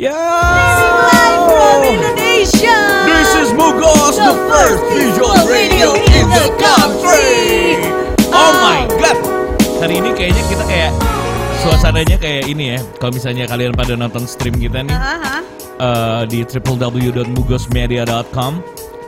From Indonesia. This is Mugos, the first visual radio in the country. Oh my god. Hari ini kayaknya kita kayak suasananya kayak ini ya. Kalau misalnya kalian pada nonton stream kita nih eh, di www.mugosmedia.com,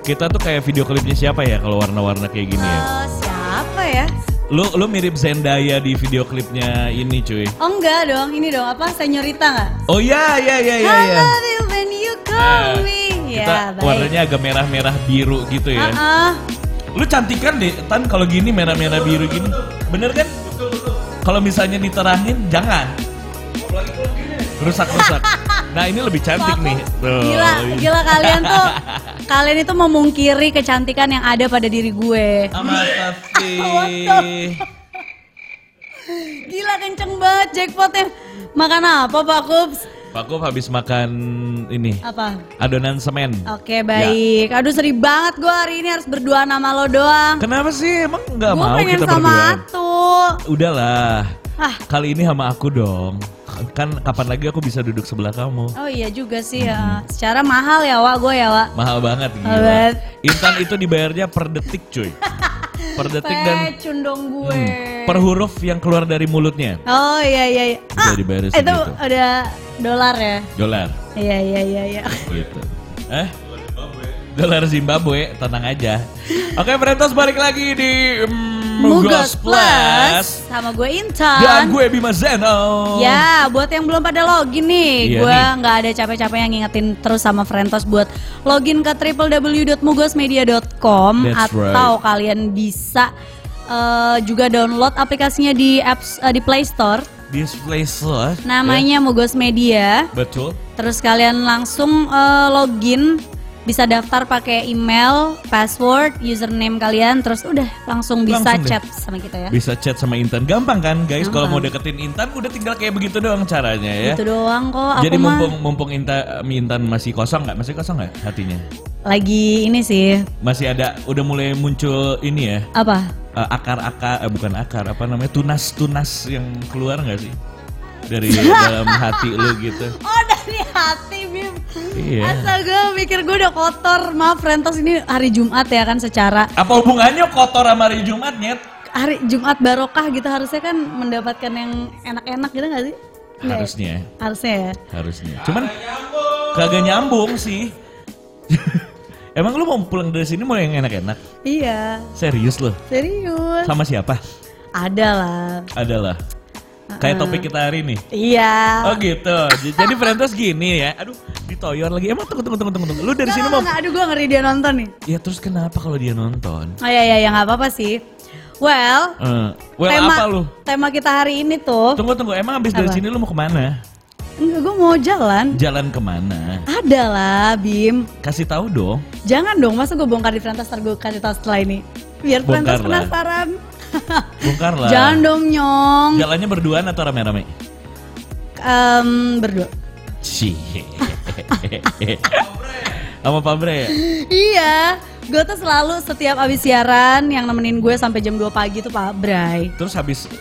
kita tuh kayak video klipnya siapa ya kalau warna-warna kayak gini ya? Eh, siapa ya? Lu lu mirip Zendaya di video klipnya ini cuy. Oh enggak dong, ini dong apa? Senyorita nggak? Oh iya iya iya iya. I iya. love you when you call Nah, me. kita Ya, baik. warnanya agak merah-merah biru gitu ya. Ah, Lu cantik kan deh, Tan kalau gini merah-merah biru gini. Bener kan? Kalau misalnya diterangin jangan. Rusak-rusak. Nah ini lebih cantik nih. Tuh. Gila, gila kalian tuh kalian itu memungkiri kecantikan yang ada pada diri gue. Gila kenceng banget jackpotnya. Makan apa Pak Kups? Pak Kup habis makan ini Apa? adonan semen. Oke baik. Aduh sedih banget gue hari ini harus berdua nama lo doang. Kenapa sih? Emang nggak Gue mau pengen kita sama berdua? Atu. Udahlah. Ah. Kali ini sama aku dong. Kan kapan lagi aku bisa duduk sebelah kamu? Oh iya juga sih ya. Secara mahal ya Wak gue ya Wak. Mahal banget gila. Banget. Intan itu dibayarnya per detik cuy. Per detik dan Pecun dong gue. hmm, per huruf yang keluar dari mulutnya. Oh iya iya iya. Udah dibayar itu udah dolar ya. Dolar Iya iya iya iya. gitu. Eh? Dolar Zimbabwe, tenang aja. Oke, Frentos balik lagi di mm, Mugos Plus sama gue Intan. Dan gue Bima Zeno. Ya, buat yang belum pada login nih, Iya gue nggak ada capek-capek yang ngingetin terus sama Frentos buat login ke www.mugosmedia.com That's atau kalian bisa eh, juga download aplikasinya di apps eh, di Play Store. Display Store. Namanya Mugos Media. Ya, betul. Terus kalian langsung eh, login, bisa daftar pakai email, password, username kalian, terus udah langsung bisa Langsung deh. chat sama kita ya. Bisa chat sama Intan. Gampang kan, guys? Kalau mau deketin Intan udah tinggal kayak begitu doang caranya ya. Itu doang kok. Aku Jadi mah mumpung mumpung Intan, Intan masih kosong nggak? Masih kosong nggak hatinya? lagi ini sih Masih ada, udah mulai muncul ini ya, apa? eh, akar-akar, eh, bukan akar, apa namanya, tunas-tunas yang keluar nggak sih? Dari dalam hati lu gitu. Oh dari hati Bim. Iya. Astaga mikir gue udah kotor. Maaf Rentos ini hari Jumat ya kan secara Apa hubungannya kotor sama hari Jumat, Nyet? hari Jumat barokah gitu harusnya kan mendapatkan yang enak-enak gitu gak sih? Nggak ya? Harusnya, Harusnya ya. harusnya. Cuman kagak nyambung sih. Emang lu mau pulang dari sini mau yang enak-enak? Iya, Serius loh? serius. Sama siapa? Ada lah. Adalah. Kayak topik kita hari ini. Iya. Oh gitu. Jadi Frentos gini ya. Aduh, ditoyor lagi. Emang tunggu tunggu tunggu tunggu. Lu dari sini Nggak, mau nggak, aduh gue ngeri dia nonton nih. Ya terus kenapa kalau dia nonton? Oh iya iya ya nggak apa-apa sih. Well, Eh, well tema apa lu? tema kita hari ini tuh Tunggu tunggu. Emang abis dari Apa? sini lu mau ke mana? enggak gue mau jalan. Jalan ke mana? Ada lah, Bim. Kasih tahu dong. Jangan dong, masa gue bongkar di ntar gue kasih tahu setelah ini. Biar Bongkar Frentos lah. Bongkar lah. Jangan dong nyong. Jalannya berduaan atau rame-rame? Em, berdua. Cie. Sama Pak Bre ya? Iya, gue tuh selalu setiap abis siaran yang nemenin gue sampai jam 2 pagi tuh Pak Bray. Terus habis eh,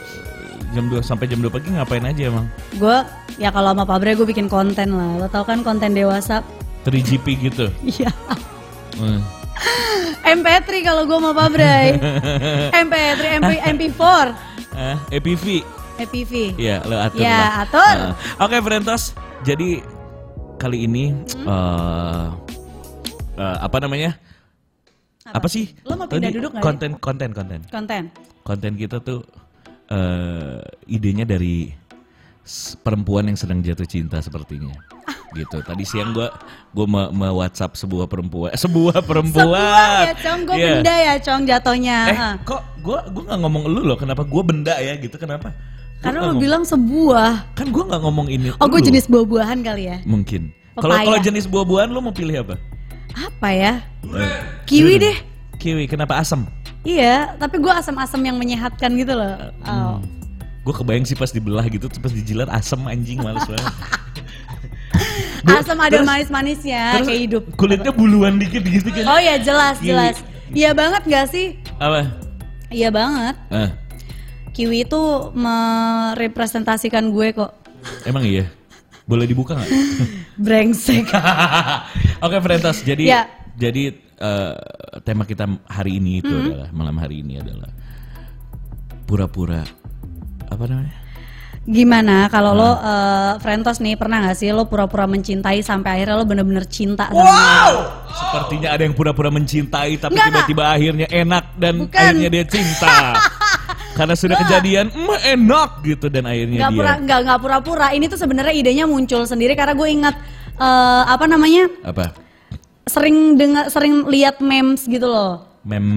jam 2 sampai jam 2 pagi ngapain aja emang? Gue ya kalau sama Pak Bray gue bikin konten lah. Lo tau kan konten dewasa? 3GP gitu. Iya. Hmm. MP3 kalau gue sama Pak Bray. MP3, MP, MP4, Eh, EPV. EPV. Iya, lo atur Ya, lah. atur. Nah, Oke, Frentos. Jadi kali ini Hmm. eh eh, apa namanya? Apa, sih? Lo mau pindah Tadi duduk nggak ya? konten konten konten. Konten. Konten kita tuh eh idenya dari perempuan yang sedang jatuh cinta sepertinya. Gitu. Tadi siang gua gua me, me- WhatsApp sebuah perempuan, sebuah perempuan. Sebuah ya Cong, gue Iya. benda ya Cong jatohnya. Eh, kok gua gua nggak ngomong lu loh, kenapa gua benda ya gitu kenapa? Gua Karena lo ngomong- bilang sebuah. Kan gua nggak ngomong ini. Oh gue jenis buah-buahan kali ya. Mungkin. Kalau Papaya. kalau jenis buah-buahan lu mau pilih apa? Apa ya? Eh, Kiwi deh. Kiwi, kenapa asam? Iya, tapi gue asam-asam yang menyehatkan gitu loh. Oh. Gue kebayang sih pas dibelah gitu, pas dijilat asam anjing males banget. Asam ada manis-manisnya kayak hidup. Kulitnya buluan dikit gitu kan. Oh ya jelas Kiwi. jelas. Iya banget gak sih? Apa? Iya banget. Ah, Kiwi itu merepresentasikan gue kok. emang iya. Boleh dibuka nggak? Brengsek. Oke, Frentas. Jadi Ya. jadi eh, tema kita hari ini itu Mm-hmm. adalah malam hari ini adalah pura-pura apa namanya? Gimana kalau lo Hmm. eh, Frentos nih pernah gak sih lo pura-pura mencintai sampai akhirnya lo bener-bener cinta sama dia? Sepertinya ada yang pura-pura mencintai tapi tiba-tiba akhirnya enak dan Bukan. akhirnya dia cinta. Karena sudah kejadian, "Mm, enak gitu dan akhirnya Nggak dia pura nggak nggak pura-pura. Ini tuh sebenarnya idenya muncul sendiri karena gue ingat eh, apa namanya apa? sering dengar sering lihat memes gitu loh. Mem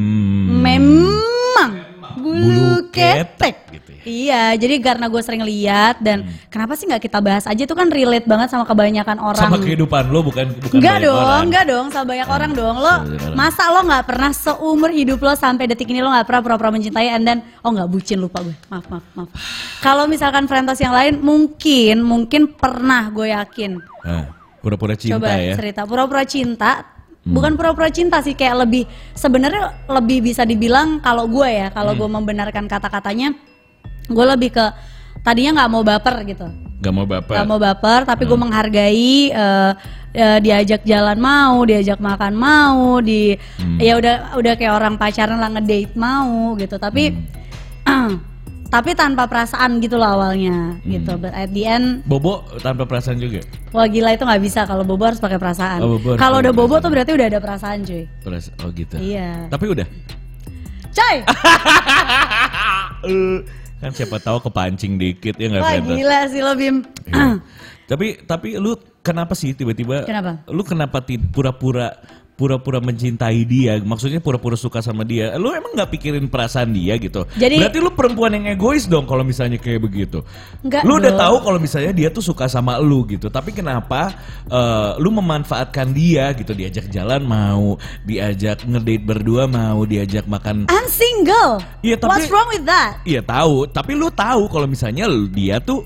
Memang Bulu bulu ketek ketek. gitu. Iya, jadi karena gue sering lihat dan kenapa sih nggak kita bahas aja itu kan relate banget sama kebanyakan orang. sama kehidupan lo bukan bukan Enggak dong, orang. enggak dong, sama banyak orang dong. Lo masa lo nggak pernah seumur hidup lo sampai detik ini lo nggak pernah pura-pura mencintai and then oh nggak bucin lupa gue. Maaf, maaf, maaf. Kalau misalkan Frentos yang lain mungkin mungkin pernah gue yakin. Nah, pura-pura cinta Coba ya. cerita pura-pura cinta. Bukan pura-pura cinta sih kayak lebih sebenarnya lebih bisa dibilang kalau gue ya, kalau Hmm. gue membenarkan kata-katanya gue lebih ke tadinya nggak mau baper gitu. Gak mau baper. Gak mau baper, tapi gue menghargai eh, eh, diajak jalan mau, diajak makan mau, di ya udah udah kayak orang pacaran lah ngedate mau gitu. Tapi tapi tanpa perasaan gitu loh awalnya gitu. But at the end, Bobo tanpa perasaan juga. wah gila itu nggak bisa kalau bobo harus pakai perasaan. Oh, Kalau udah bobo perasaan. tuh berarti udah ada perasaan cuy. Peras oh gitu. Iya. Tapi udah. Coy, kan siapa tahu kepancing dikit ya nggak wah Frentas? gila sih lo Bim. Iya. tapi tapi lu kenapa sih tiba-tiba Kenapa? lu kenapa pura-pura pura-pura mencintai dia. Maksudnya pura-pura suka sama dia. Lu emang nggak pikirin perasaan dia gitu? Jadi- berarti lu perempuan yang egois dong kalau misalnya kayak begitu. Nggak lu udah tahu kalau misalnya dia tuh suka sama lu gitu. Tapi kenapa eh, lu memanfaatkan dia gitu? Diajak jalan mau diajak ngedate berdua mau diajak makan. I'm single. Iya, tapi- What's wrong with that? Iya tahu, tapi lu tahu kalau misalnya dia tuh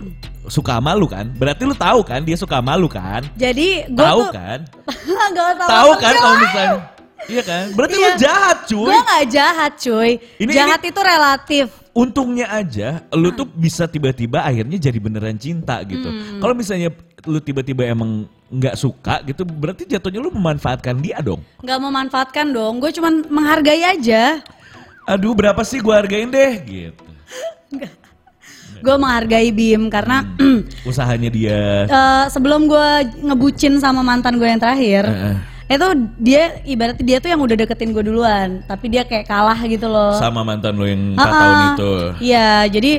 suka sama lu kan? Berarti lu tahu kan dia suka sama lu kan? Jadi gue Tahu tuh kan? Gak Tahu ngomong kan kalau misalnya Iya kan? Berarti lu Iya. jahat, cuy. Gue gak jahat cuy Ini- Jahat itu relatif Untungnya aja lu tuh bisa tiba-tiba akhirnya jadi beneran cinta gitu. Hmm. Kalau misalnya lu tiba-tiba emang nggak suka gitu, berarti jatuhnya lu memanfaatkan dia dong. Gak memanfaatkan dong Gue cuman menghargai aja Aduh, berapa sih gua hargain deh gitu. Gue menghargai Bim Karena Hmm. Usahanya dia. eh, Sebelum gue ngebucin sama mantan gue yang terakhir Eh, eh. Itu dia Ibaratnya dia tuh yang udah deketin gue duluan Tapi dia kayak kalah gitu loh sama mantan lu yang 4 Ah, tahun ah. itu. Iya jadi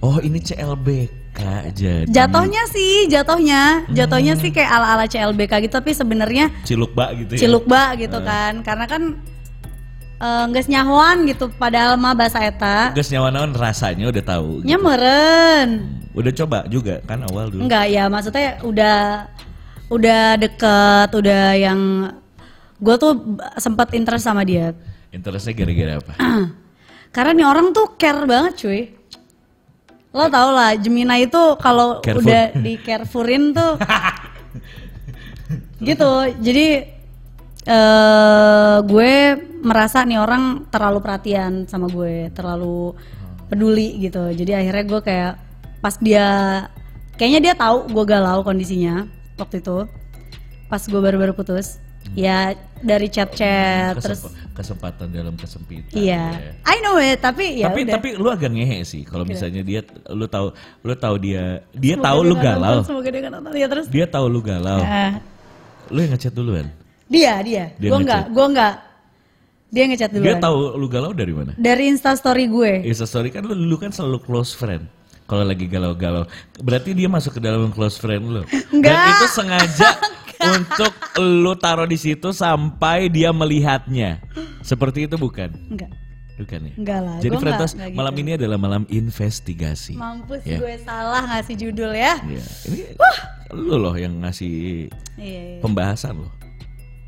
Oh, ini CLBK jadi. Jatohnya sih Jatohnya Hmm. Jatohnya sih kayak ala-ala CLBK gitu Tapi sebenarnya Ciluk bak gitu ya. cilukba gitu kan karena kan eh, nggak nyahoan gitu padahal mah bahasa eta Gas nyawa-nawan rasanya udah tahu. gitu. nyameren Udah coba juga kan awal dulu. enggak ya maksudnya udah udah deket udah yang gue tuh sempat interest sama dia Interestnya gara-gara apa? karena nih orang tuh care banget cuy lo tau lah Gemini itu kalau udah di carefurin tuh gitu jadi eh gue merasa nih orang terlalu perhatian sama gue terlalu peduli gitu jadi akhirnya gue kayak pas dia kayaknya dia tahu gue galau kondisinya waktu itu pas gue baru-baru putus ya dari chat-chat terus Kesemp- kesempatan dalam kesempitan. iya ya. I know it tapi ya tapi udah. tapi lu agak ngehe sih kalau misalnya dia lu tahu lu tahu dia dia Semoga tahu dia lu galau. nonton, semoga dia nonton ya terus Dia tahu lu galau. Ah, Lu yang ngechat duluan. Dia dia Dia gue enggak gue enggak dia ngechat duluan Dia tahu lu galau dari mana? dari insta story gue Insta story kan lu dulu kan selalu close friend. Kalau lagi galau-galau, berarti dia masuk ke dalam close friend lu. Dan Enggak. itu sengaja untuk lu taruh di situ sampai dia melihatnya. Seperti itu bukan? enggak Bukan ya? enggak lah Jadi enggak, enggak malam gitu. ini adalah malam investigasi. mampus Ya. gue salah ngasih judul ya Iya, ini lu loh yang ngasih iya, iya. pembahasan loh.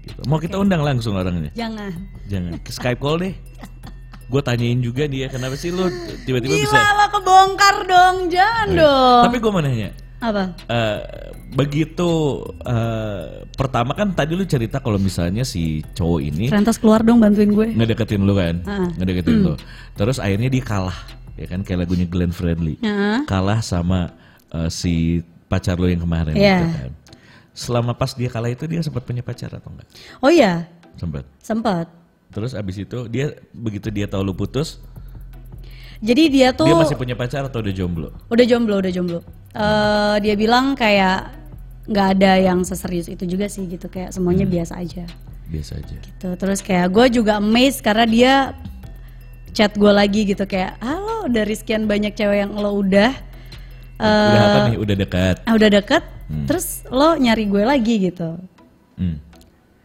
Gitu. Mau kita undang langsung orangnya? jangan Jangan ke Skype call deh. Gue tanyain juga dia kenapa sih lu tiba-tiba gila bisa. lah kebongkar dong jangan Iya. dong Tapi gue mau nanya, apa eh, begitu eh, pertama kan tadi lu cerita kalau misalnya si cowok ini Frentos keluar dong bantuin gue ngedeketin lu kan, Ah. ngedeketin lu. Terus akhirnya dia kalah, ya kan kayak lagunya Glenn Fredly. Heeh. Kalah sama eh, si pacar lo yang kemarin Iya. gitu kan. Selama pas dia kalah itu dia sempat punya pacar atau enggak? Oh iya, Sempat. sempet. Terus abis itu dia begitu dia tahu lu putus, Jadi dia tuh dia masih punya pacar atau udah jomblo? udah jomblo, udah jomblo. Eh dia bilang kayak nggak ada yang seserius itu juga sih gitu kayak semuanya Hmm. biasa aja. Biasa aja. Gitu. Terus kayak gue juga amazed karena dia chat gue lagi gitu kayak halo dari sekian banyak cewek yang lo udah udah apa eh nih? Udah dekat. ah, udah deket, terus lo nyari gue lagi gitu. Hmm.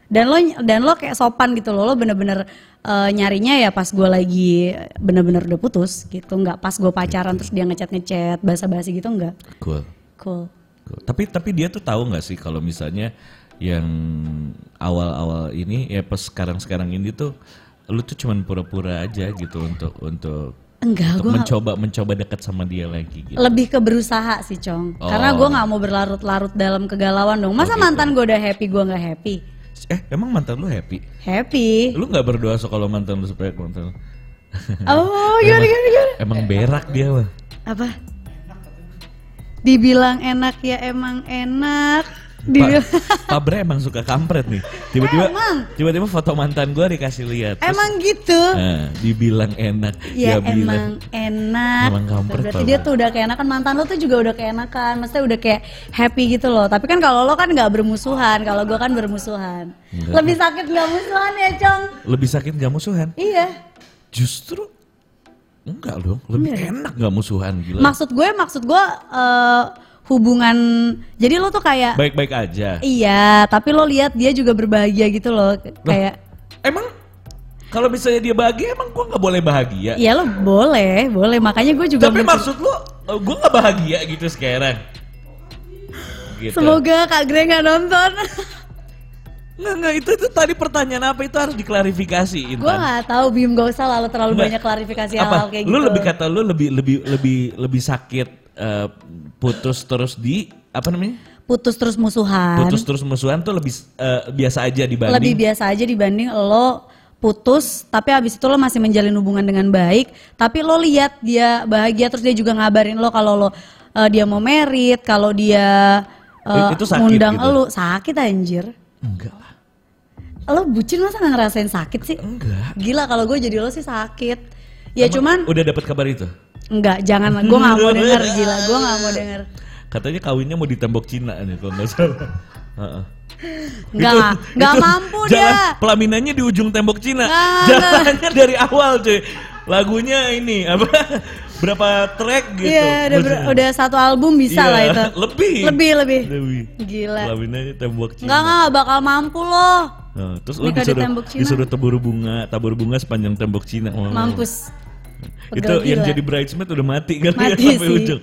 Dan lo dan lo kayak sopan gitu lo, lo bener-bener eh, nyarinya ya pas gue lagi bener-bener udah putus gitu, nggak pas gue pacaran terus dia ngechat ngechat basa-basi gitu nggak. Cool. Cool. Cool. Tapi tapi dia tuh tahu nggak sih kalau misalnya yang awal-awal ini ya pas sekarang-sekarang ini tuh lu tuh cuman pura-pura aja gitu untuk untuk Enggak, gue mencoba mencoba dekat sama dia lagi gitu. lebih ke berusaha sih cong Oh. karena gue nggak mau berlarut-larut dalam kegalauan dong masa gitu. mantan gue udah happy gue nggak happy Eh emang mantan lu happy? happy Lu nggak berdoa so kalau mantan lu supaya mantan lu? oh gimana gimana gimana Emang berak dia mah. apa dibilang enak ya emang enak Pak, Pak Bre emang suka kampret nih. Tiba-tiba tiba-tiba foto mantan gua dikasih lihat. Emang gitu Nah, dibilang enak. ya dia bilang. emang enak Emang kampret, berarti Pak dia tuh udah keenakan mantan lo tuh juga udah keenakan maksudnya udah kayak happy gitu loh tapi kan kalau lo kan nggak bermusuhan kalau gue kan bermusuhan Enggak. lebih sakit nggak musuhan ya cong Lebih sakit gak musuhan? iya Justru enggak dong, lebih enak gak musuhan gila. maksud gue maksud gue eh, hubungan jadi lo tuh kayak Baik-baik aja. iya tapi lo lihat dia juga berbahagia gitu loh kayak Emang kalau misalnya dia bahagia emang gua nggak boleh bahagia? ya lo boleh boleh makanya gue juga Tapi maksud lu eh, gua nggak bahagia gitu sekarang? Gitu. semoga kak Gre nggak nonton Nggak, nggak, itu, itu tadi pertanyaan apa itu harus diklarifikasi gue Intan. nggak tahu Bim gak usah lalu terlalu Nggak. banyak klarifikasi Apa? hal-hal kayak lu gitu lebih kata lu lebih lebih lebih lebih sakit eh, putus terus di apa namanya? putus terus musuhan Putus terus musuhan tuh lebih eh, biasa aja dibanding lebih biasa aja dibanding lo putus tapi habis itu lo masih menjalin hubungan dengan baik tapi lo lihat dia bahagia terus dia juga ngabarin lo kalau lo eh, dia mau merit kalau dia eh, Itu sakit ngundang gitu? lo sakit anjir enggak lah. lo bucin masa nggak ngerasain sakit sih Enggak. gila kalau gue jadi lo sih sakit ya cuman Udah dapat kabar itu? Enggak jangan gue nggak mau denger gila gue nggak mau denger Katanya kawinnya mau di tembok Cina nih kalau nggak salah. Heeh. Nggak, Itu- nggak itu mampu jalan- dia. Pelaminannya di ujung tembok Cina. Jalannya dari awal cuy. Lagunya ini apa? Berapa track gitu. Iya, udah, ber- udah satu album bisa Iya, lah itu. Lebih. Lebih, lebih. Lebih. Gila. Pelaminannya tembok Cina. Enggak, enggak, nggak bakal mampu loh. Nah, terus lu Nikah di disuruh, Cina. disuruh tabur bunga, tabur bunga sepanjang tembok Cina. Oh. Mampus. Itu Pegel yang gila. jadi bridesmaid udah mati kan Mati sampai sih. ujung.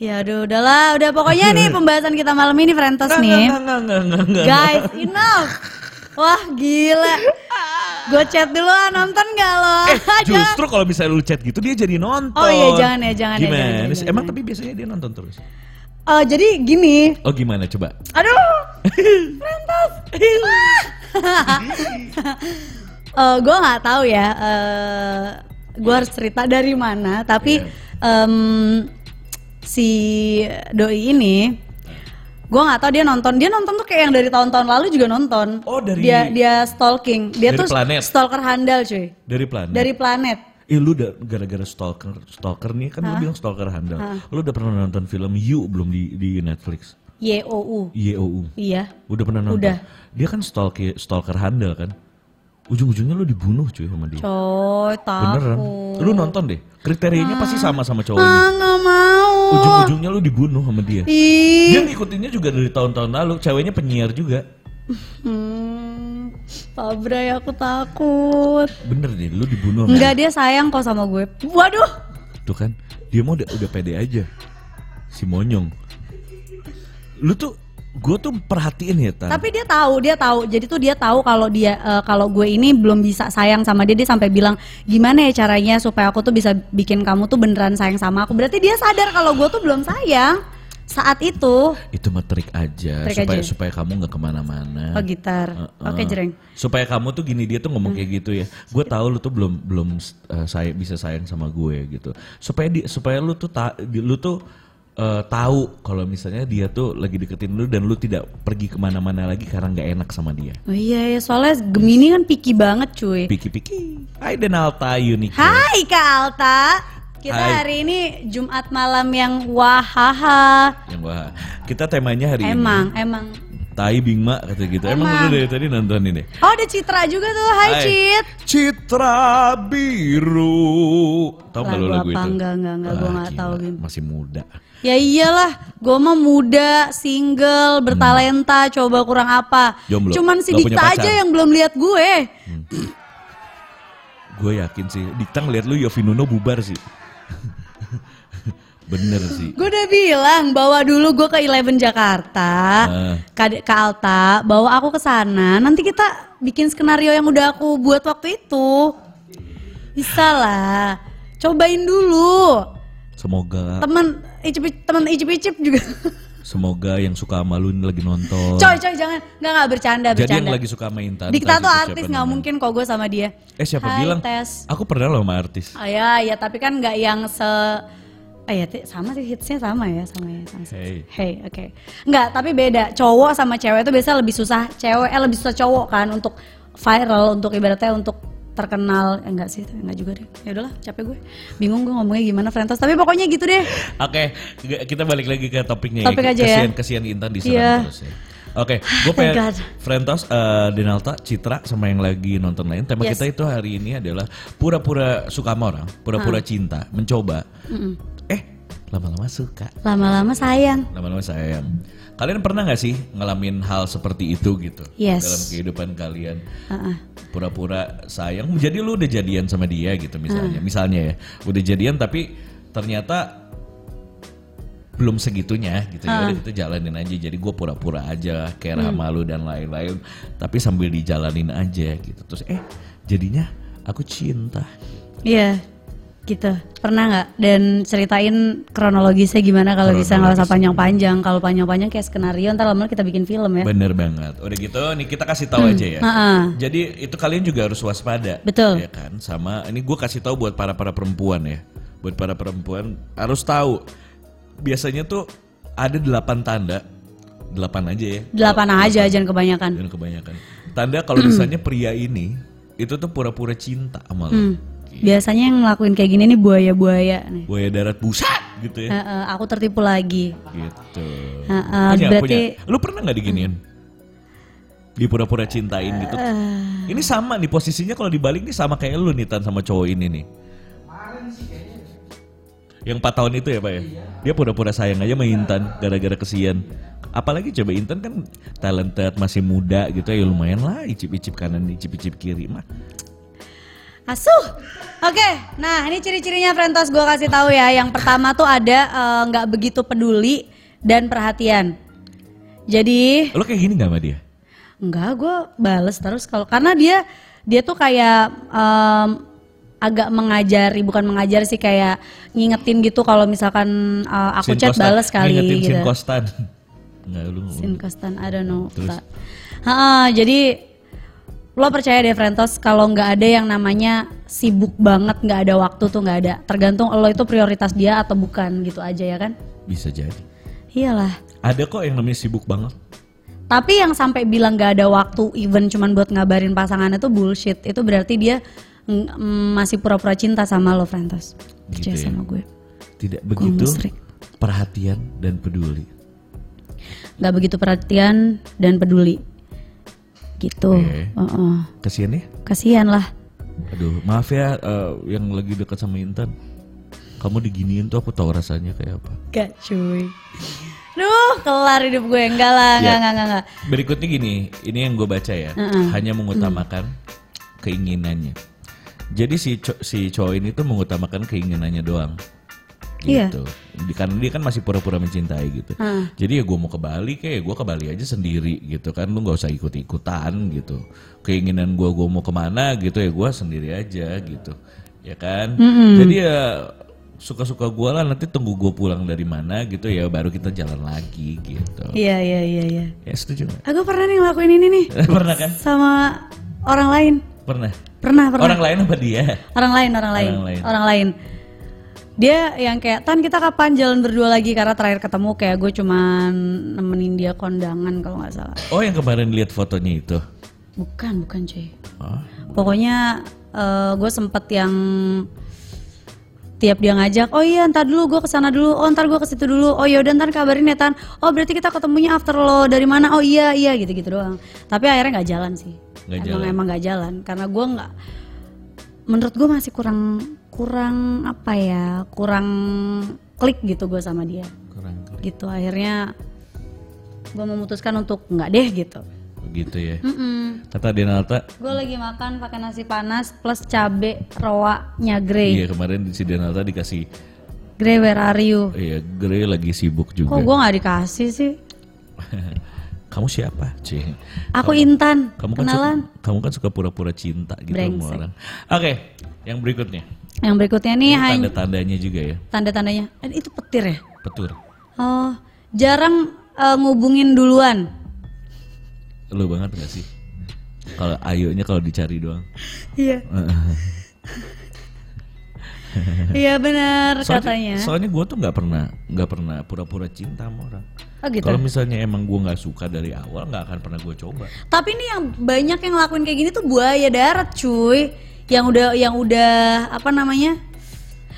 Ya aduh, udahlah, udah pokoknya nih pembahasan kita malam ini Frentos Enggak, nih. enggak, enggak, enggak, enggak, enggak. Guys, enough. Wah, gila. Gue chat dulu ah, nonton gak lo? Eh, justru kalau misalnya lu chat gitu dia jadi nonton. Oh iya, jangan ya, jangan ya, Gimana? jangan, jangan, sih? jangan. Emang tapi biasanya dia nonton terus. Eh, jadi gini, Oh gimana coba? aduh, Frentos. Eh, gue nggak tahu ya. Eh, gue harus cerita dari mana, tapi Iya. em, si doi ini gue nggak tahu dia nonton dia nonton tuh kayak yang dari tahun-tahun lalu juga nonton Oh, dari- dia dia stalking dia Dari tuh planet. stalker handal cuy Dari planet. dari planet Eh lu udah gara-gara stalker stalker nih kan lu bilang stalker handal. Lu udah pernah nonton film You belum di di Netflix? YOU YOU. iya Udah pernah nonton? Udah. Dia kan stalker stalker handal kan. Ujung-ujungnya lu dibunuh cuy sama dia. coy Beneran. takut Lu nonton deh. Kriterianya pasti sama sama cowok ini. ah nggak mau Ujung-ujungnya lu dibunuh sama dia. ih Dia ngikutinnya juga dari tahun-tahun lalu. Ceweknya penyiar juga. hmm, Pak Bray aku takut Bener deh, lu dibunuh. sama Enggak dia sayang kok sama gue waduh Tuh kan, dia mau udah, udah pede aja. Si monyong. Lu tuh, gue tuh perhatiin ya, Tan. Tapi dia tahu, dia tahu. Jadi tuh dia tahu kalau dia eh, kalau gue ini belum bisa sayang sama dia, dia sampai bilang gimana ya caranya supaya aku tuh bisa bikin kamu tuh beneran sayang sama aku. Berarti dia sadar kalau gue tuh belum sayang saat itu. Itu mah trik aja, Trik supaya aja. supaya kamu nggak ke mana-mana. Oh gitar. Heeh. Oke jreng. Supaya kamu tuh gini dia tuh ngomong kayak gitu ya. Gue tahu lu tuh belum belum uh, say- bisa sayang sama gue gitu. Supaya di, supaya lu tuh ta, lu tuh eh, tahu kalau misalnya dia tuh lagi deketin lu dan lu tidak pergi ke mana-mana lagi karena nggak enak sama dia. Oh iya ya, soalnya Gemini kan picky banget cuy. Piki-piki. Hai Denalta Unik. Hai Kak Alta. Kita Hai. hari ini Jumat malam yang wahaha. Yang wah, kita temanya hari Emang, ini. emang. Tai Bing Mak kata gitu. Emang, Emang. lu dari tadi nonton ini. Oh ada Citra juga tuh, hai, Hai. Cit. Citra Biru. Tahu nggak lu Lagu lagu apa? itu? Enggak, enggak, enggak, gua Ah, nggak tahu, gila, Bim. Masih muda. Ya iyalah, gue mah muda, single, bertalenta, coba kurang apa. Jomblo. Cuman si Dikta aja yang belum lihat gue. Gue yakin sih. Dikta ngeliat lu Yofi Nuno bubar sih. Bener sih. Gue udah bilang bawa dulu gue ke Eleven Jakarta, Ah. ke, ke Alta, bawa aku ke sana. Nanti kita bikin skenario yang udah aku buat waktu itu. Bisa lah, cobain dulu. Semoga Temen icip temen icip icip juga. semoga yang suka sama lu ini lagi nonton. coy coy jangan, nggak nggak bercanda Jadi yang bercanda. lagi suka sama Intan. Dikta tuh artis nggak mungkin kok gue sama dia. Eh siapa Hai, bilang? Tes. Aku pernah loh sama artis. Oh ya, ya tapi kan nggak yang se Eh ya, sama sih hitsnya sama ya, sama ya. Sama. Hey. Hey, oke. Nggak, tapi beda. Cowok sama cewek itu biasanya lebih susah. Cewek eh, lebih susah cowok kan untuk viral, untuk ibaratnya untuk terkenal. Eh, enggak sih, enggak juga deh. Ya udahlah, capek gue. Bingung gue ngomongnya gimana Frentos. Tapi pokoknya gitu deh. Oke, g- kita balik lagi ke topiknya Topik ya. aja ya. kesian, Kesian Intan diserang Iya. terus ya. Oke, gue Thank pengen God. Frentos, eh, Denalta, Citra sama yang lagi nonton lain. Tema Yes. kita itu hari ini adalah pura-pura suka sama orang, pura-pura cinta, mencoba. Eh, lama-lama suka, Lama-lama sayang. lama-lama sayang. Kalian pernah nggak sih ngalamin hal seperti itu gitu? Yes. dalam kehidupan kalian? Heeh. Pura-pura sayang, jadi lu udah jadian sama dia gitu misalnya, misalnya ya, udah jadian tapi ternyata belum segitunya gitu ya. Udah kita jalanin aja. Jadi gue pura-pura aja care sama lu dan lain-lain. Tapi sambil dijalanin aja gitu. Terus eh jadinya aku cinta. Iya, gitu. Pernah nggak? Dan ceritain kronologisnya gimana kalau bisa nggak usah panjang-panjang. Kalau panjang-panjang kayak skenario, ntar lama kita bikin film ya. bener banget udah gitu nih kita kasih tahu aja ya Heeh. jadi itu kalian juga harus waspada Betul. ya kan sama ini gue kasih tahu buat para para perempuan ya buat para perempuan harus tahu biasanya tuh ada delapan tanda delapan aja ya Delapan aja, jangan kebanyakan. Jangan kebanyakan. Tanda kalau misalnya pria ini itu tuh pura-pura cinta sama lo. Hmm. Biasanya yang ngelakuin kayak gini nih buaya-buaya nih. Buaya darat buset gitu ya. Heeh, aku tertipu lagi. Gitu. Heeh, Punya, berarti- punya. Lu pernah nggak diginiin? Di pura-pura cintain gitu. Eh. Ini sama nih posisinya kalau dibalik nih sama kayak lu nih Tan sama cowok ini nih. Yang 4 tahun itu ya Pak ya? Dia pura-pura sayang aja sama Intan gara-gara kesian. Apalagi coba Intan kan talented, masih muda gitu ya lumayan lah icip-icip kanan, icip-icip kiri mah. Asuh. Oke, nah ini ciri-cirinya Frentos gue kasih tahu ya. Yang pertama tuh ada eh, nggak begitu peduli dan perhatian. Jadi Lo kayak gini gak sama dia? Enggak, gue bales terus kalau karena dia dia tuh kayak em, agak mengajari, bukan mengajar sih kayak ngingetin gitu kalau misalkan eh, aku Sin chat Kostan. bales kali Ngingetin gitu. Sin Kostan. Enggak lu. Sin Kostan, I don't know. Terus? Ha-ha, jadi lo percaya deh Frentos kalau nggak ada yang namanya sibuk banget nggak ada waktu tuh nggak ada. Tergantung lo itu prioritas dia atau bukan gitu aja ya kan? Bisa jadi. Iyalah. Ada kok yang namanya sibuk banget. Tapi yang sampai bilang gak ada waktu even cuman buat ngabarin pasangannya tuh bullshit. Itu berarti dia mm, masih pura-pura cinta sama lo, Frentos. Percaya Gitu ya. sama gue. Tidak begitu perhatian dan peduli. Gak begitu perhatian dan peduli. Gitu. Oke. Heeh. Kasian ya? Kasihan lah. Aduh, maaf ya eh, yang lagi dekat sama Intan. Kamu diginiin tuh aku tahu rasanya kayak apa. Gak cuy. Duh, kelar hidup gue. Enggak lah, enggak, Ya. enggak, enggak, enggak. Berikutnya gini, ini yang gue baca ya, hanya mengutamakan keinginannya. Jadi si co- si cowok ini tuh mengutamakan keinginannya doang. Iya. Gitu. Di- Karena dia kan masih pura-pura mencintai gitu. Jadi ya gue mau ke Bali kayak gue ke Bali aja sendiri gitu kan. Lu nggak usah ikut-ikutan gitu. Keinginan gue gue mau ke mana gitu ya gue sendiri aja gitu. Ya kan. Jadi ya suka-suka gue lah nanti tunggu gue pulang dari mana gitu ya baru kita jalan lagi gitu. Iya, iya, iya, iya. Ya setuju? Aku pernah nih ngelakuin ini nih Pernah kan? sama orang lain. Pernah. Pernah, pernah. Orang lain apa dia? Orang lain, orang lain, Orang lain. orang lain. Dia yang kayak tan kita kapan jalan berdua lagi? Karena terakhir ketemu kayak gue cuman nemenin dia kondangan kalau nggak salah. Oh yang kemarin lihat fotonya itu. bukan bukan cuy. Oh. pokoknya eh, gue sempet yang tiap dia ngajak oh iya ntar dulu gue ke sana dulu. Oh ntar gue ke situ dulu. Oh yaudah ntar kabarin ya tan. Oh berarti kita ketemunya after lo. Dari mana? Oh iya iya gitu gitu doang. Tapi akhirnya nggak jalan sih. Nggak emang jalan. emang nggak jalan. Karena gue nggak menurut gue masih kurang kurang apa ya kurang klik gitu gue sama dia Kurang gitu akhirnya gue memutuskan untuk nggak deh gitu gitu ya. Mm-mm. Kata Denalta, Gue lagi makan pakai nasi panas plus cabe rawanya Grey. iya kemarin si Denalta dikasih, Grey where are you? iya Grey lagi sibuk juga. Kok gue nggak dikasih sih? Kamu siapa? Cie. Aku Intan. Kamu kan Kenalan. suka, kamu kan suka pura-pura cinta gitu sama orang. Oke, yang berikutnya. Yang berikutnya nih tanda-tandanya juga ya. tanda-tandanya. Eh, itu petir ya? Petur. Oh, jarang eh, ngubungin duluan. Lu banget gak sih? Kalau ayonya kalau dicari doang. Iya. Iya benar katanya. Soalnya gue tuh nggak pernah nggak pernah pura-pura cinta sama orang. Oh gitu. Kalau misalnya emang gue nggak suka dari awal nggak akan pernah gue coba. Tapi ini yang banyak yang ngelakuin kayak gini tuh buaya darat, cuy. Yang udah yang udah apa namanya?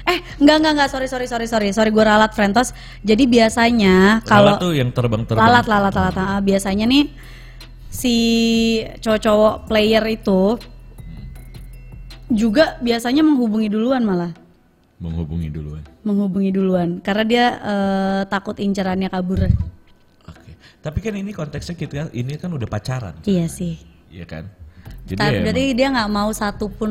Eh, enggak enggak enggak, sorry sorry sorry sorry. Sorry gue ralat Frentos. Jadi biasanya kalau Kalau tuh yang terbang-terbang. lalat lalat lalat ah, biasanya nih si cowok-cowok player itu juga biasanya menghubungi duluan malah menghubungi duluan. menghubungi duluan karena dia eh, takut incerannya kabur Oke. Tapi kan ini konteksnya kita ini kan udah pacaran, iya sih ya kan? Jadi Ta- ya berarti dia nggak mau satu pun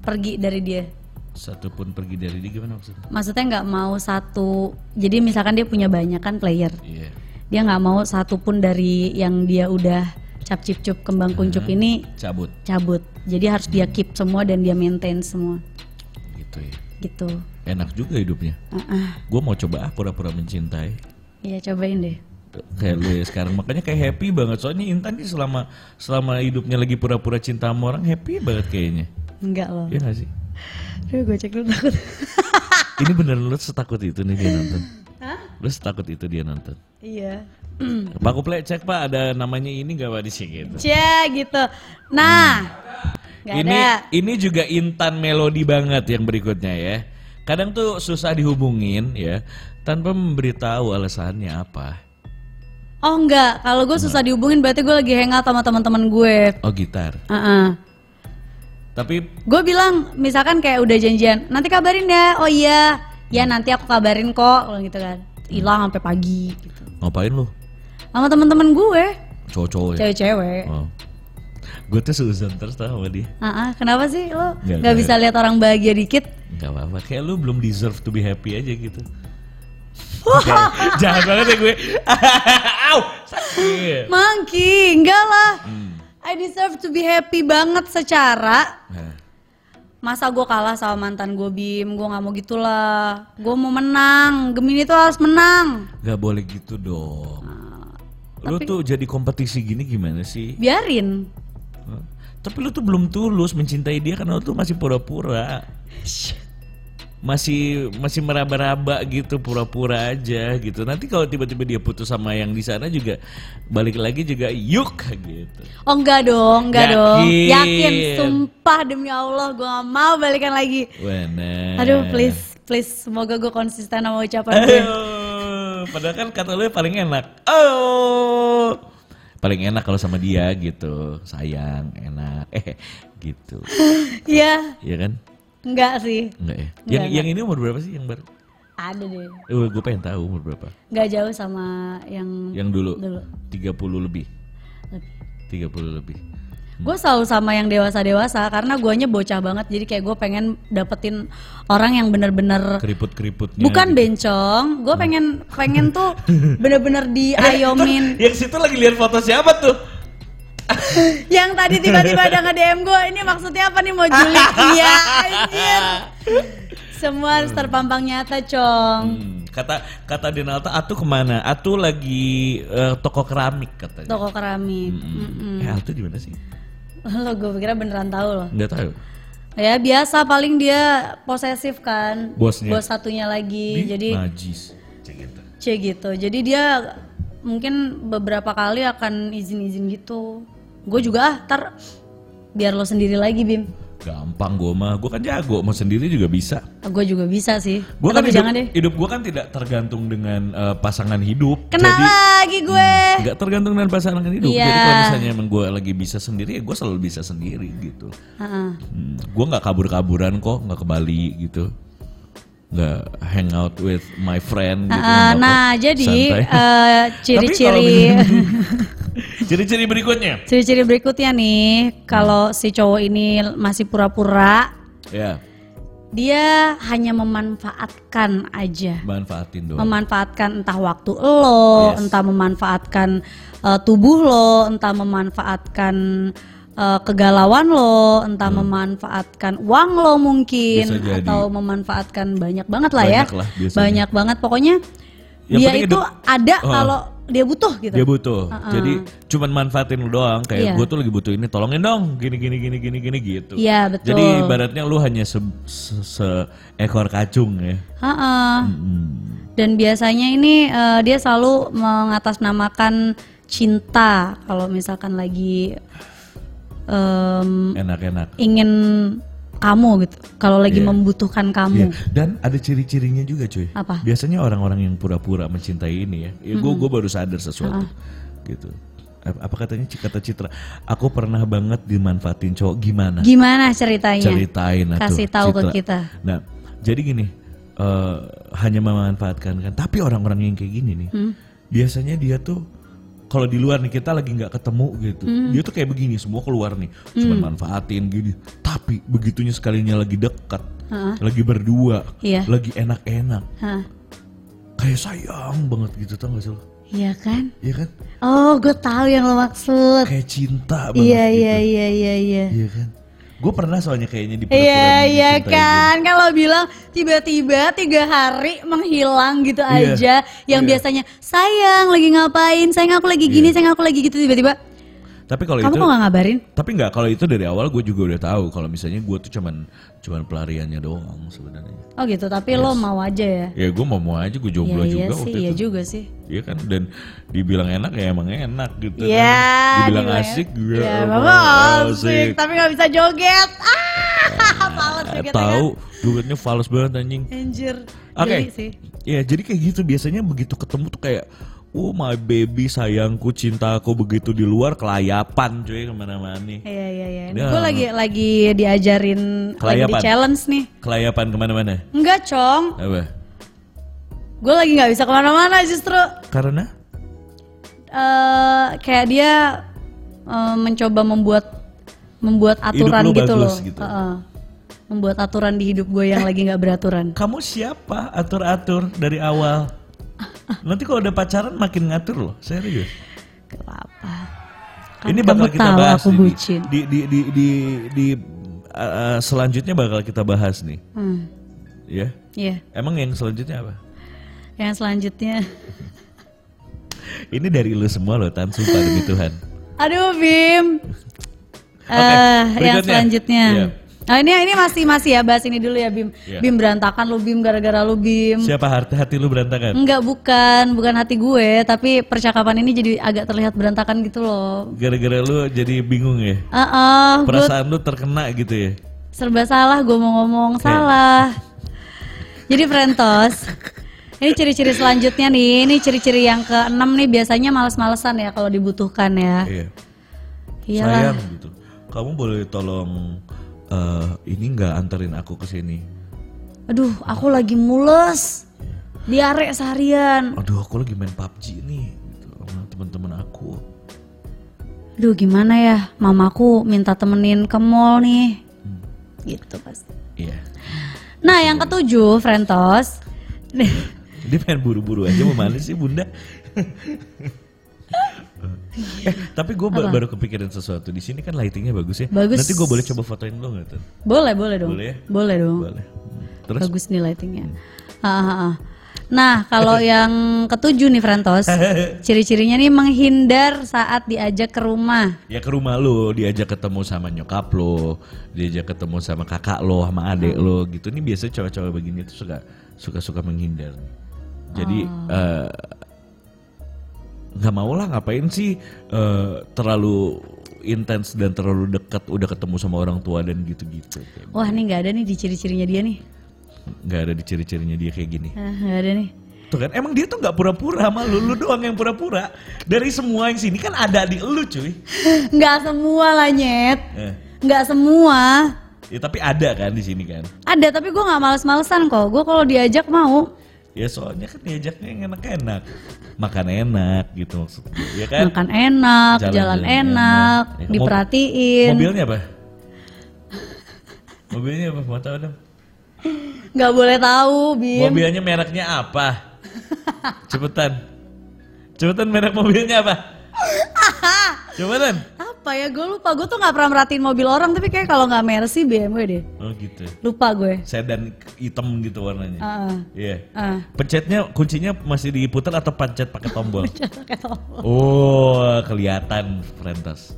pergi dari dia emang satu pun pergi dari dia gimana maksudnya? maksudnya nggak mau satu jadi misalkan dia punya banyak kan player Iya. dia nggak mau satu pun dari yang dia udah cap cip cup kembang kuncup ini Cabut cabut jadi harus dia keep semua dan dia maintain semua. Gitu ya. gitu. Enak juga hidupnya. Ah, Gue mau coba ah pura-pura mencintai. iya cobain deh. Kayak lu ya sekarang. Makanya kayak happy banget. Soalnya Intan nih selama selama hidupnya lagi pura-pura cinta sama orang happy banget kayaknya. Enggak loh. Ya gak sih? Aduh gue cek dulu takut. Ini bener lu setakut itu nih dia nonton. Hah? lu setakut itu dia nonton. Iya Pak Kuple cek pak ada namanya ini gak pak di sini? Gitu. Cia gitu. Nah nggak ini ada. ini juga Intan melodi banget yang berikutnya ya. Kadang tuh susah dihubungin ya tanpa memberitahu alasannya apa. Oh enggak kalau gue susah dihubungin berarti gue lagi hangout sama teman-teman gue. Oh gitar. Heeh. tapi gue bilang misalkan kayak udah janjian nanti kabarin ya. Oh iya. Ya nanti aku kabarin kok. Kalau gitu kan. Hilang sampai pagi gitu. Ngapain lu sama teman-teman gue cowok-cowok ya cewek-cewek oh. gue tuh seuzon terus tau sama dia Ah, ah, kenapa sih lo Nggak, nggak nggak. bisa lihat orang bahagia dikit Gak apa-apa, kayak lu belum deserve to be happy aja gitu. Jahat banget ya gue. Au, sakit. Monkey, enggak lah. Hmm. I deserve to be happy banget secara Nah, masa gue kalah sama mantan gue Bim, gue nggak mau gitulah. Gue mau menang, Gemini tuh harus menang. gak boleh gitu dong. Lu tuh jadi kompetisi gini gimana sih? Biarin. Tapi lu tuh belum tulus mencintai dia karena lu tuh masih pura-pura. Masih masih meraba-raba gitu, pura-pura aja gitu. Nanti kalau tiba-tiba dia putus sama yang di sana juga balik lagi juga yuk gitu. Oh enggak dong, enggak Yakin. dong. Yakin, sumpah demi Allah gue gak mau balikan lagi. Bener. Aduh please, please semoga gue konsisten sama ucapan gue. Aduh, padahal kan kata lu paling enak. Oh, paling enak kalau sama dia gitu, sayang, enak, eh gitu, Iya, Iya kan? enggak sih. Enggak ya? Enggak, yang enggak. yang ini umur berapa sih yang baru? Ada deh. Eh, gue pengen tahu umur berapa. Enggak jauh sama yang Yang dulu, dulu. 30 lebih, 30 lebih. Gue selalu sama yang dewasa-dewasa karena guanya bocah banget jadi kayak gue pengen dapetin orang yang bener-bener Keriput-keriputnya. bukan gitu. bencong, gue pengen pengen tuh bener-bener diayomin. Yang situ lagi lihat foto siapa tuh? yang tadi tiba-tiba ada nge DM gue, ini maksudnya apa nih mau julik? Iya anjir. Semua harus terpampang nyata, Cong. Hmm, kata kata Denalta, Atu ke mana? Atu lagi eh, toko keramik katanya. Toko keramik. Mm-mm. Mm-mm. Eh, Atu di mana sih? Lo gue pikir beneran tahu loh. Nggak tahu. Ya biasa paling dia posesif kan. Bosnya. Bos satunya lagi. Ih, Jadi najis. Cek gitu. C gitu. Jadi dia mungkin beberapa kali akan izin-izin gitu. Gue juga ah, ntar biar lo sendiri lagi Bim. Gampang gue mah, gue kan jago, mau sendiri juga bisa. Gue juga bisa sih. Gue Eh, kan hidup, jangan deh. hidup gue kan tidak tergantung dengan eh, pasangan hidup. Kena Jadi lagi gue. nggak tergantung dengan pasangan hidup. Iya. Jadi kalau misalnya emang gue lagi bisa sendiri, ya gue selalu bisa sendiri gitu. Heeh. Hmm, gue nggak kabur-kaburan kok, nggak ke Bali gitu. Nggak hang out with my friend gitu. Kok. nah jadi eh, Tapi kalau ciri-ciri berikutnya. ciri-ciri berikutnya nih kalau si cowok ini masih pura-pura Ya, dia hanya memanfaatkan aja manfaatin doang. memanfaatkan entah waktu lo, Yes. entah memanfaatkan uh, tubuh lo, entah memanfaatkan uh, kegalauan lo, entah memanfaatkan uang lo mungkin Hmm. Jadi. atau memanfaatkan banyak banget lah ya. Banyak lah biasanya. banyak banget pokoknya Yang dia itu hidup- ada Oh. kalau dia butuh gitu. Dia butuh. Jadi cuman manfaatin lu doang kayak Iya. gue tuh lagi butuh ini tolongin dong gini gini gini gini gini gitu. Iya, betul. Jadi ibaratnya lu hanya se, se- seekor kacung ya. Ha-ha. Hmm. Dan biasanya ini eh, dia selalu mengatasnamakan cinta kalau misalkan lagi Enak-enak. ingin kamu gitu. Kalau lagi Iya. membutuhkan Iya. kamu. Dan ada ciri-cirinya juga cuy. Apa? Biasanya orang-orang yang pura-pura mencintai ini ya. Ya gue baru sadar sesuatu. Gitu. Apa katanya kata Citra? Aku pernah banget dimanfaatin cowok gimana? Gimana ceritanya? Ceritain atuh, Kasih tahu ke kita. Nah, jadi gini, eh, hanya memanfaatkan kan. Tapi orang-orang yang kayak gini nih, Hmm. biasanya dia tuh kalau di luar nih kita lagi nggak ketemu gitu, Hmm. dia tuh kayak begini semua keluar nih, cuma manfaatin gini. Tapi begitunya sekalinya lagi dekat, lagi berdua, Iya. lagi enak-enak, Hah. kayak sayang banget gitu tau gak sih lo? Iya kan? Iya kan? Oh, gue tahu yang lo maksud. Kayak cinta banget Iya, gitu. iya, iya, iya, iya. Iya kan? Gue pernah soalnya kayaknya di Iya iya kan? Kalau bilang tiba-tiba tiga hari menghilang gitu Iya, aja yang iya. biasanya sayang lagi ngapain? Sayang aku lagi gini sayang aku lagi gitu tiba-tiba Tapi kalau kamu itu kok nggak ngabarin Tapi nggak kalau itu dari awal gue juga udah tahu kalau misalnya gue tuh cuman cuman pelariannya doang sebenarnya. oh gitu tapi lo mau aja ya Ya gue mau mau aja gue jomblo Iya iya juga sih waktu iya itu. juga sih Iya kan dan dibilang enak ya emang enak gitu Iya kan. Dibilang dibilang- asik gue Iya emang memang asik tapi nggak bisa joget ah males Eh, jogetnya tahu kan. jogetnya fals banget anjing. anjir Oke. Geli sih Ya jadi kayak gitu biasanya begitu ketemu tuh kayak Oh my baby sayangku cintaku begitu di luar kelayapan cuy ke mana-mana nih Iya iya iya. Ya. Gue lagi lagi diajarin lagi di Kelayapan. challenge nih. Kelayapan ke mana-mana Enggak cong, Apa? gue lagi nggak bisa ke mana-mana justru. Karena eh kayak dia eh, mencoba membuat membuat aturan gitu bagus loh. gitu. Heeh. membuat aturan di hidup gue yang lagi nggak beraturan. Kamu siapa atur-atur dari awal? Nanti kalau udah pacaran makin ngatur loh, serius. Apa-apa. Kan Ini bakal kita bahas aku nih, bucin. di di di di, di uh, selanjutnya bakal kita bahas nih, Hmm, ya. Iya. Emang yang selanjutnya apa? Yang selanjutnya, Ini dari lu semua loh, Tan, sumpah demi Tuhan. aduh Bim. Oke, Eh, yang selanjutnya. Iya. Oh, ini ini masih masih ya bahas ini dulu ya Bim. Iya. Bim berantakan lu Bim gara-gara lu Bim. Siapa hati hati lu berantakan? Enggak bukan, bukan hati gue, tapi percakapan ini jadi agak terlihat berantakan gitu loh. Gara-gara lu jadi bingung ya? Ah, ah, gue Perasaan lu terkena gitu ya? serba salah, gue mau ngomong salah. Jadi Frentos, ini ciri-ciri selanjutnya nih, ini ciri-ciri yang keenam nih biasanya males-malesan ya kalau dibutuhkan ya. Iya. Iyalah. Sayang gitu. Kamu boleh tolong eh, ini nggak anterin aku ke sini? Aduh, aku lagi mules. Diare seharian. Aduh, aku lagi main PUBG nih gitu, sama teman-teman aku. Aduh, gimana ya? Mamaku minta temenin ke mall nih. Gitu pasti. Iya. Nah, yang ketujuh, Frentos. Dia pengen buru-buru aja mau mana sih bunda? eh, tapi gue baru kepikiran sesuatu di sini kan lightingnya bagus ya. Bagus. Nanti gue boleh coba fotoin lo nggak tuh? boleh, boleh dong. Boleh ya? Boleh dong. Boleh. Hmm. Terus Bagus nih lightingnya. Ah, ah, ah. Nah, kalau yang ketujuh nih Frantos, ciri-cirinya nih menghindar saat diajak ke rumah. Ya ke rumah lu, diajak ketemu sama nyokap lo, diajak ketemu sama kakak lo, sama adik lo gitu. Ini biasanya cowok-cowok begini tuh suka suka suka menghindar. Jadi eh, nggak mau lah ngapain sih eh, terlalu intens dan terlalu dekat udah ketemu sama orang tua dan gitu-gitu. Wah, nih nggak ada nih di ciri-cirinya dia nih. nggak ada di ciri-cirinya dia kayak gini. Ah, nggak ada nih. Tuh kan emang dia tuh nggak pura-pura sama lu, lu doang yang pura-pura. Dari semua yang sini kan ada di lu cuy. Nggak semua lah nyet. Eh, Nggak semua. ya tapi ada kan di sini kan. Ada tapi gue nggak males-malesan kok. Gue kalau diajak mau. Ya soalnya kan diajaknya yang enak-enak. Makan enak gitu maksudnya. Ya kan? Makan enak, Jalan-jalan jalan, enak. enak, Ya, diperhatiin. Mobilnya apa? Mobilnya apa? Mau tahu dong? Nggak boleh tahu, Bim. Mobilnya mereknya apa? Cepetan. Cepetan merek mobilnya apa? Cepetan. Apa ya? Gue lupa. Gue tuh nggak pernah merhatiin mobil orang. Tapi kayak kalau nggak Mercy BMW deh. Oh gitu. Lupa gue. Sedan hitam gitu warnanya. Ah, Iya. ah. Pencetnya kuncinya masih diputar atau pencet pakai tombol? Pakai tombol. Oh, kelihatan Frentas.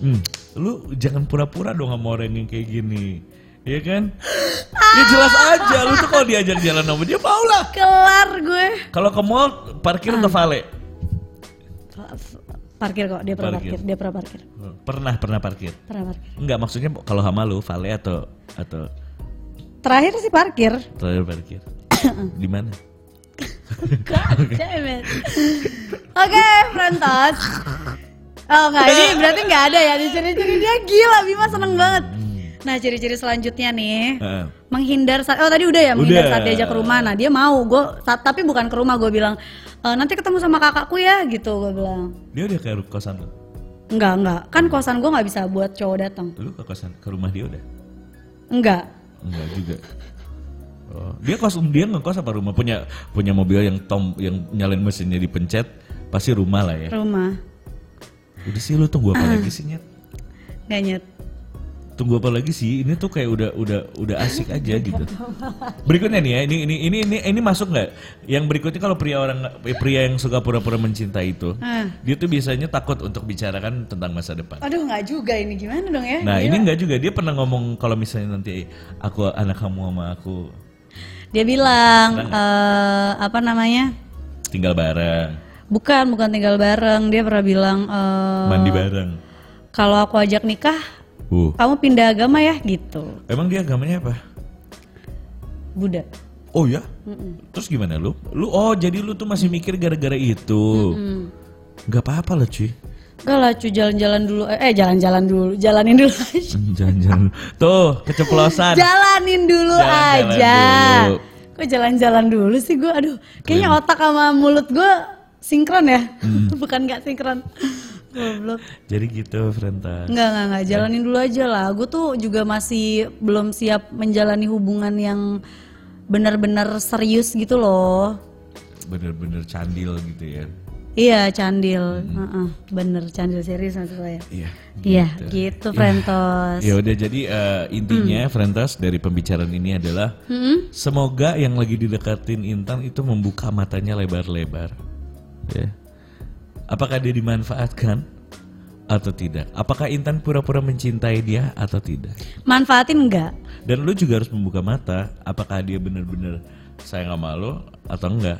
Hmm, lu jangan pura-pura dong sama orang yang kayak gini. Iya kan? Ya jelas aja lu tuh kalau diajak jalan sama dia mau lah. Kelar gue. Kalau ke mall parkir atau vale? Parkir kok. Dia pernah Parkir. parkir. Dia pernah parkir. Pernah pernah parkir. Pernah parkir. Enggak maksudnya kalau sama lu vale atau atau Terakhir sih parkir. terakhir parkir. Di mana? God damn it. Oke, Frentos. Oh enggak, ini berarti nggak ada ya. Di ciri-ciri dia gila, Bima seneng banget. Nah, ciri-ciri selanjutnya nih. Heeh. Menghindar saat oh tadi udah ya menghindar Udah. saat diajak ke rumah nah dia mau gue tapi bukan ke rumah gue bilang "E, nanti ketemu sama kakakku ya gitu gue bilang Dia udah ke kosan lu. enggak enggak kan kosan gue nggak bisa buat cowok datang Lu ke kosan ke rumah dia udah? enggak Enggak juga. Oh, dia kos dia ngekos apa rumah punya punya mobil yang tom yang nyalain mesinnya dipencet pasti rumah lah ya. rumah Udah sih lu tunggu apa lagi sih Nyet? nggak nyet Tunggu apa lagi sih? Ini tuh kayak udah udah udah asik aja gitu. Berikutnya nih ya, ini ini ini ini, ini masuk nggak? Yang berikutnya kalau pria orang pria yang suka pura-pura mencintai itu, Ah. dia tuh biasanya takut untuk bicarakan tentang masa depan. aduh nggak juga ini gimana dong ya Nah Gila. ini enggak juga dia pernah ngomong kalau misalnya nanti aku anak kamu sama aku dia bilang eh, apa namanya tinggal bareng, bukan bukan tinggal bareng dia pernah bilang eh, mandi bareng. kalau aku ajak nikah Uh, kamu pindah agama ya gitu emang dia agamanya apa? Buddha Oh ya? Terus gimana lu? Lu oh jadi lu tuh masih mikir gara-gara itu? Gak apa-apa lah cuy. Enggak lah cuy jalan-jalan dulu Eh jalan-jalan dulu Jalanin dulu aja Jangan-jangan. Tuh keceplosan. Jalanin dulu Jalan-jalan aja dulu. Kok jalan-jalan dulu sih gue Aduh kayaknya otak sama mulut gue Sinkron ya Hmm. Bukan gak sinkron Goblok Jadi gitu Frenta. Enggak, enggak, enggak. Jalanin dulu aja lah. Gue tuh juga masih belum siap menjalani hubungan yang benar-benar serius gitu loh. Bener-bener candil gitu ya. Iya, candil. Heeh, bener, candil serius maksud saya. Iya. Iya, gitu, Frentos. Ya udah jadi eh, intinya Frentas dari pembicaraan ini adalah Hmm? semoga yang lagi didekatin Intan itu membuka matanya lebar-lebar. Ya. Apakah dia dimanfaatkan atau tidak? Apakah Intan pura-pura mencintai dia atau tidak? Manfaatin enggak? Dan lu juga harus membuka mata, apakah dia bener-bener sayang sama lu atau enggak?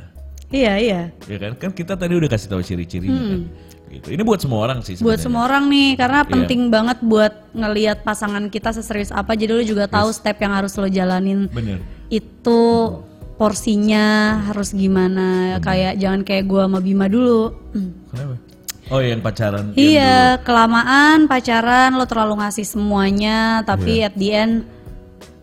Iya, iya. Ya kan? Kan kita tadi udah kasih tahu ciri-cirinya kan. Gitu. Ini buat semua orang sih Buat sebenarnya. semua orang nih, karena Iya. penting banget buat ngelihat pasangan kita seserius apa. Jadi lu juga tahu step yang harus lo jalanin. Bener. Itu porsinya harus gimana. Kayak jangan kayak gua sama Bima dulu. Hmm. Kenapa? Oh yang pacaran. yang Iya, kelamaan pacaran lo terlalu ngasih semuanya, tapi Iya. at the end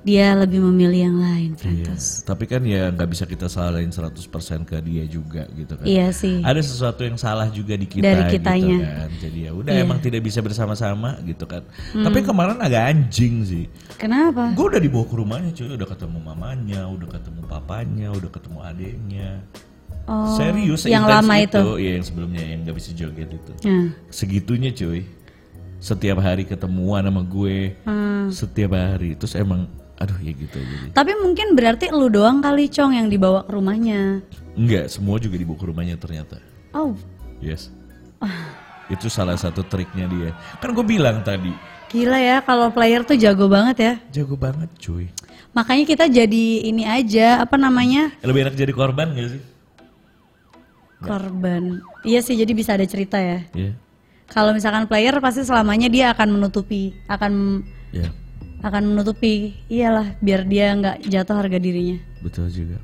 dia lebih memilih yang lain, Iya. Frantos. Tapi kan ya nggak bisa kita salahin 100% ke dia juga gitu kan. Iya sih. Ada sesuatu yang salah juga di kita Dari gitu kitanya. kan. Jadi ya udah Iya. emang tidak bisa bersama-sama gitu kan. Hmm. Tapi kemarin agak anjing sih. Kenapa? Gue udah dibawa ke rumahnya cuy, udah ketemu mamanya, udah ketemu papanya, udah ketemu adiknya. Oh, Serius yang lama itu. Iya yang sebelumnya yang nggak bisa joget itu. Nah, Segitunya cuy. Setiap hari ketemuan sama gue. hmm. Setiap hari. Terus emang Aduh ya gitu. Tapi mungkin berarti lu doang kali Cong yang dibawa ke rumahnya. Enggak, semua juga dibawa ke rumahnya ternyata. Oh, Yes. Itu salah satu triknya dia. Kan gue bilang tadi, gila ya kalau player tuh jago banget ya. jago banget cuy. Makanya kita jadi ini aja, apa namanya? Lebih enak jadi korban gak sih? Korban. Iya sih, jadi bisa ada cerita ya. Iya. Kalau misalkan player pasti selamanya dia akan menutupi, akan Iya, akan menutupi. Iyalah, biar dia nggak jatuh harga dirinya. betul juga.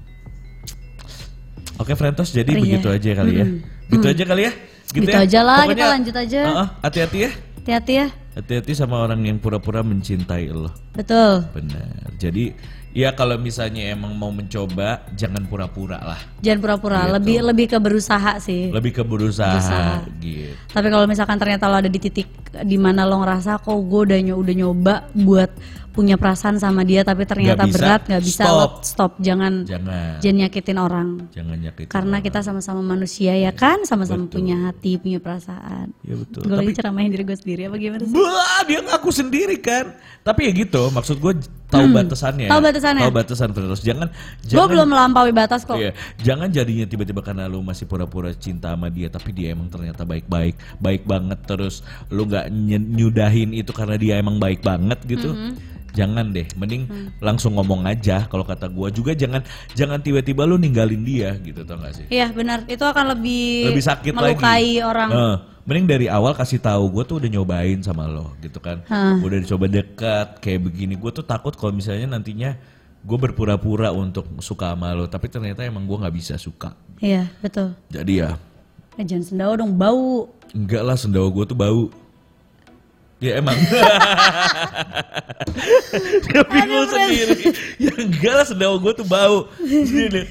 Oke, Frentos jadi Iya. begitu aja kali ya. Gitu aja kali ya. Gitu ya? aja lah, Pokoknya, kita lanjut aja. uh-uh, hati-hati ya. Hati-hati ya. Hati-hati sama orang yang pura-pura mencintai lo. Betul. Benar. Jadi ya kalau misalnya emang mau mencoba, jangan pura-pura lah. Jangan pura-pura, Gitu. lebih lebih ke berusaha sih. Lebih ke berusaha, Berusaha. gitu. Tapi kalau misalkan ternyata lo ada di titik di mana lo ngerasa kok gue udah nyo- udah nyoba buat punya perasaan sama dia tapi ternyata bisa, berat nggak bisa stop. lo stop jangan Jangan. jangan nyakitin orang Jangan nyakitin. karena orang. kita sama-sama manusia ya kan sama-sama Betul. punya hati punya perasaan Ya betul. gue lagi ceramahin diri gue sendiri apa gimana sih Wah, dia ngaku sendiri kan. Tapi ya gitu, maksud gue tahu batasannya. Hmm. tahu batasannya. Tahu batasan terus. Jangan gue belum melampaui batas kok Iya, jangan jadinya tiba-tiba karena lu masih pura-pura cinta sama dia tapi dia emang ternyata baik-baik, baik banget terus lu nggak nyudahin itu karena dia emang baik banget gitu. Mm-hmm. Jangan deh, mending Mm. langsung ngomong aja kalau kata gua juga jangan jangan tiba-tiba lu ninggalin dia gitu tau gak sih? Iya benar itu akan lebih Lebih sakit melukai lagi. orang Eh, mending dari awal kasih tahu gue tuh udah nyobain sama lo gitu kan. Hah. Udah dicoba dekat kayak begini. Gue tuh takut kalau misalnya nantinya gue berpura-pura untuk suka sama lo, tapi ternyata emang gue nggak bisa suka. iya betul Jadi ya eh, jangan sendawa dong bau enggak lah sendawa gue tuh bau. Ya emang. Dia bingung sendiri. Ya enggak lah sendawa gue tuh bau. Lihat.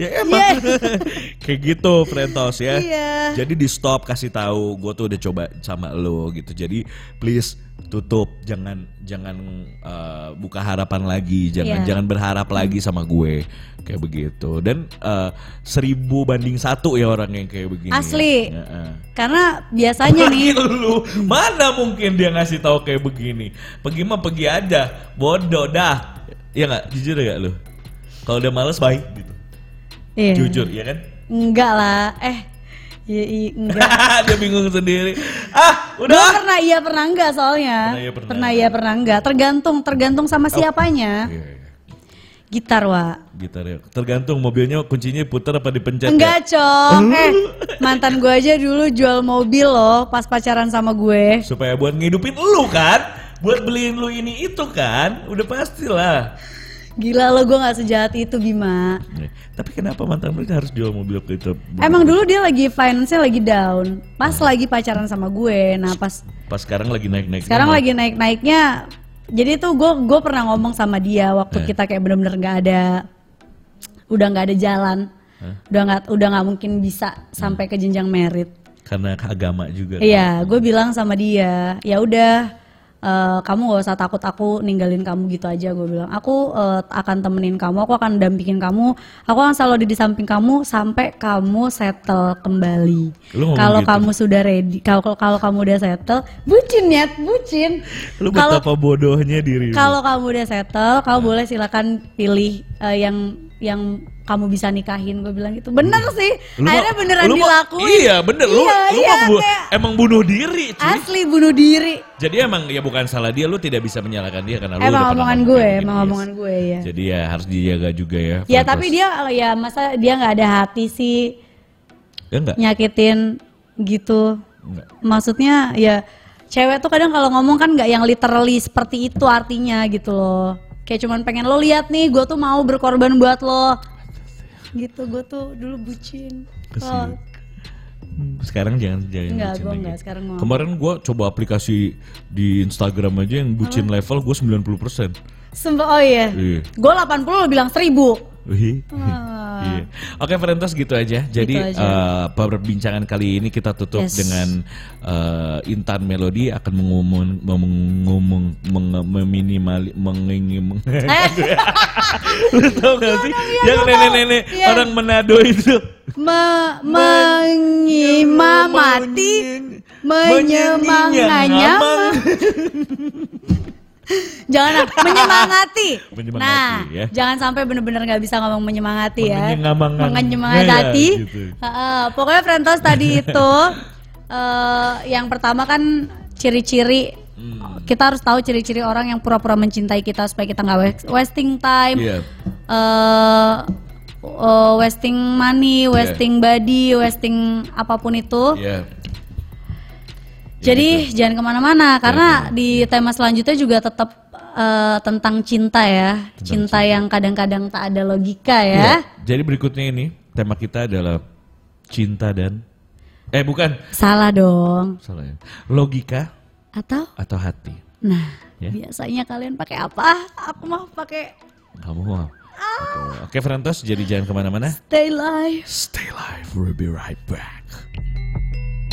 Ya emang. Kayak gitu Frentos ya. Iya. Jadi di stop kasih tahu gue tuh udah coba sama lo gitu. Jadi please tutup jangan jangan uh, buka harapan lagi jangan Iya. jangan berharap lagi sama gue kayak begitu dan uh, seribu banding satu ya orang yang kayak begini Asli. Ya, uh. karena biasanya nih lu mana mungkin dia ngasih tahu kayak begini pergi mah pergi aja bodoh dah ya nggak jujur ya lu kalau udah males baik gitu iya. jujur ya kan enggak lah eh iya, iya, enggak dia bingung sendiri ah Gue udah pernah iya pernah enggak soalnya. Pernah iya, pernah. Pernah iya pernah enggak. Tergantung tergantung sama siapanya. Iya, iya. Gitar wa. gitar ya tergantung mobilnya kuncinya putar apa dipencet ya? Enggak cong. eh mantan gue aja dulu jual mobil loh pas pacaran sama gue. supaya buat ngidupin lu kan buat beliin lu ini itu kan udah pastilah Gila lo gue nggak sejahat itu Bima. Nih, tapi kenapa mantan mereka harus jual mobil ke itu Emang dulu dia lagi finance-nya lagi down. Pas lagi pacaran sama gue. Nah pas pas sekarang lagi naik naik sekarang lagi naik-naiknya. Jadi tuh gue gue pernah ngomong sama dia waktu Eh. kita kayak bener-bener nggak ada, udah nggak ada jalan, Hah? udah nggak udah nggak mungkin bisa sampai ke jenjang merit. karena agama juga kan? Iya, gue bilang sama dia, ya udah, eh, kamu gak usah takut aku ninggalin kamu gitu aja. Gue bilang, aku eh, akan temenin kamu, aku akan dampingin kamu, aku akan selalu ada di samping kamu sampai kamu settle kembali. Kalau gitu? kamu sudah ready, kalau kalau kamu udah settle, bucin ya, bucin. lu Kalau betapa bodohnya diri kalau kamu udah settle, kamu boleh silakan pilih eh, yang yang kamu bisa nikahin. Gue bilang gitu, bener sih. Lu Akhirnya beneran lu dilakuin. iya bener lu Iya, lu iya, bu- kayak- emang bunuh diri cuy. Asli bunuh diri. jadi emang ya bukan salah dia lu tidak bisa menyalahkan dia karena lu Emang udah pernah omongan gue, emang begini, omongan yes. gue ya. jadi ya harus dijaga juga ya Ya tapi dia ya masa dia nggak ada hati sih ya enggak nyakitin gitu. enggak Maksudnya ya cewek tuh kadang kalau ngomong kan nggak yang literally seperti itu artinya gitu loh. Kayak cuman pengen lo lihat nih, gue tuh mau berkorban buat lo. Gitu, gue tuh dulu bucin. Oh, sekarang jangan jangan Enggak, bucin gue lagi. enggak, sekarang mau. kemarin gua coba aplikasi di Instagram aja yang bucin level gue 90% Sumpah, oh iya. Iya. Gue 80 lo bilang 1000. Wih. Iya. Oke, Frentos gitu aja. Jadi Gitu aja. eh, perbincangan kali ini kita tutup Yes. dengan eh, Intan Melody akan mengumum mengumum meng- meminimali mengingin Eh, Lu tau gak sih yang nenek-nenek Iya. orang Manado itu me menyimamati menyemanganya jangan menyemangati. Menyemangati, nah, ya. jangan sampai bener-bener nggak bisa ngomong menyemangati ya. Menyemangati. ya, gitu. Heeh, pokoknya Frentos tadi itu eh, yang pertama kan ciri-ciri Hmm. kita harus tahu ciri-ciri orang yang pura-pura mencintai kita supaya kita nggak wa- wasting time, Iya. eh, eh, wasting money, wasting body, wasting apa pun itu. Iya. Jadi gitu. jangan ke mana-mana karena Iya, di tema selanjutnya juga tetap eh, tentang cinta ya, cinta, yang kadang-kadang tak ada logika Iya. ya. Jadi berikutnya ini tema kita adalah cinta dan eh bukan Salah dong. salah ya. Logika Atau? atau hati. Nah, Ya. biasanya kalian pakai apa? Aku mau pakai Kamu mau? Oke, Oke, Frentos, jadi jangan ke mana-mana. stay live. Stay live, we'll be right back.